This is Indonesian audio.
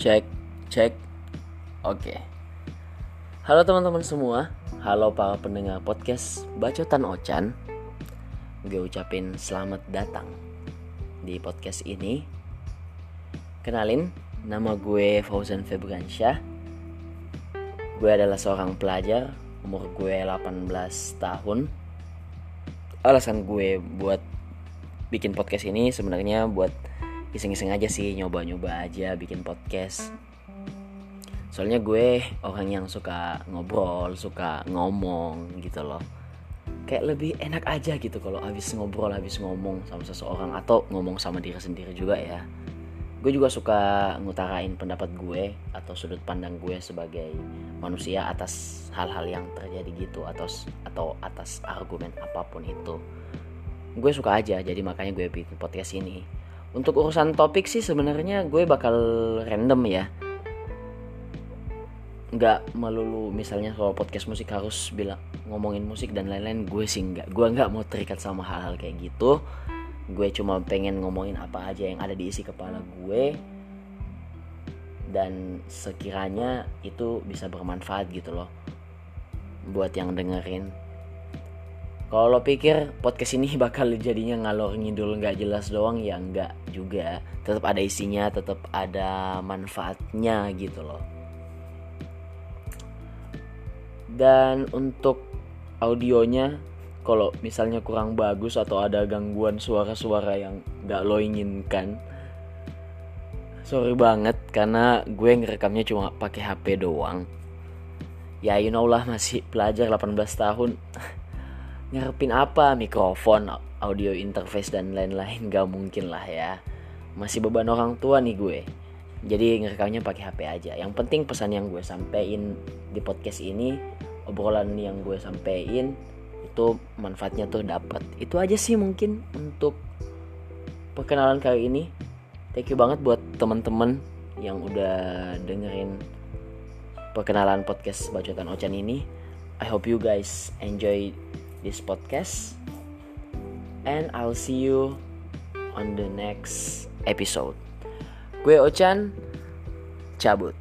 Cek, cek. Oke. Halo teman-teman semua. Halo para pendengar podcast Bacotan Ocan. Gue ucapin selamat datang di podcast ini. Kenalin, nama gue Fauzan Febriansyah. Gue adalah seorang pelajar, umur gue 18 tahun. Alasan gue buat bikin podcast ini sebenarnya buat iseng-iseng aja sih nyoba-nyoba aja bikin podcast. Soalnya gue orang yang suka ngobrol suka ngomong gitu loh. Kayak lebih enak aja gitu kalau habis ngobrol habis ngomong sama seseorang atau ngomong sama diri sendiri juga ya. Gue juga suka ngutarain pendapat gue atau sudut pandang gue sebagai manusia atas hal-hal yang terjadi gitu atau atau atas argumen apa pun itu. Gue suka aja jadi makanya gue bikin podcast ini untuk urusan topik sih sebenarnya gue bakal random ya. Nggak melulu misalnya kalau podcast musik harus bilang ngomongin musik dan lain-lain gue sih nggak. Gue nggak mau terikat sama hal-hal kayak gitu. Gue cuma pengen ngomongin apa aja yang ada di isi kepala gue. Dan sekiranya itu bisa bermanfaat gitu loh. Buat yang dengerin kalau lo pikir podcast ini bakal jadinya ngalor ngidul nggak jelas doang ya nggak juga. Tetap ada isinya, tetap ada manfaatnya gitu loh. Dan untuk audionya kalau misalnya kurang bagus atau ada gangguan suara-suara yang nggak lo inginkan sorry banget karena gue ngerekamnya cuma pakai HP doang ya you know lah masih pelajar 18 tahun ngarepin apa? Mikrofon audio interface dan lain-lain. Gak mungkin lah ya. Masih beban orang tua nih gue. Jadi ngerekamnya pakai HP aja. Yang penting pesan yang gue sampein di podcast ini obrolan yang gue sampein itu manfaatnya tuh dapat itu aja sih mungkin untuk perkenalan kali ini. Thank you banget buat teman-teman yang udah dengerin perkenalan podcast bacotan ocan ini. I hope you guys enjoy this podcast and I'll see you on the next episode. Gue Ochan cabut.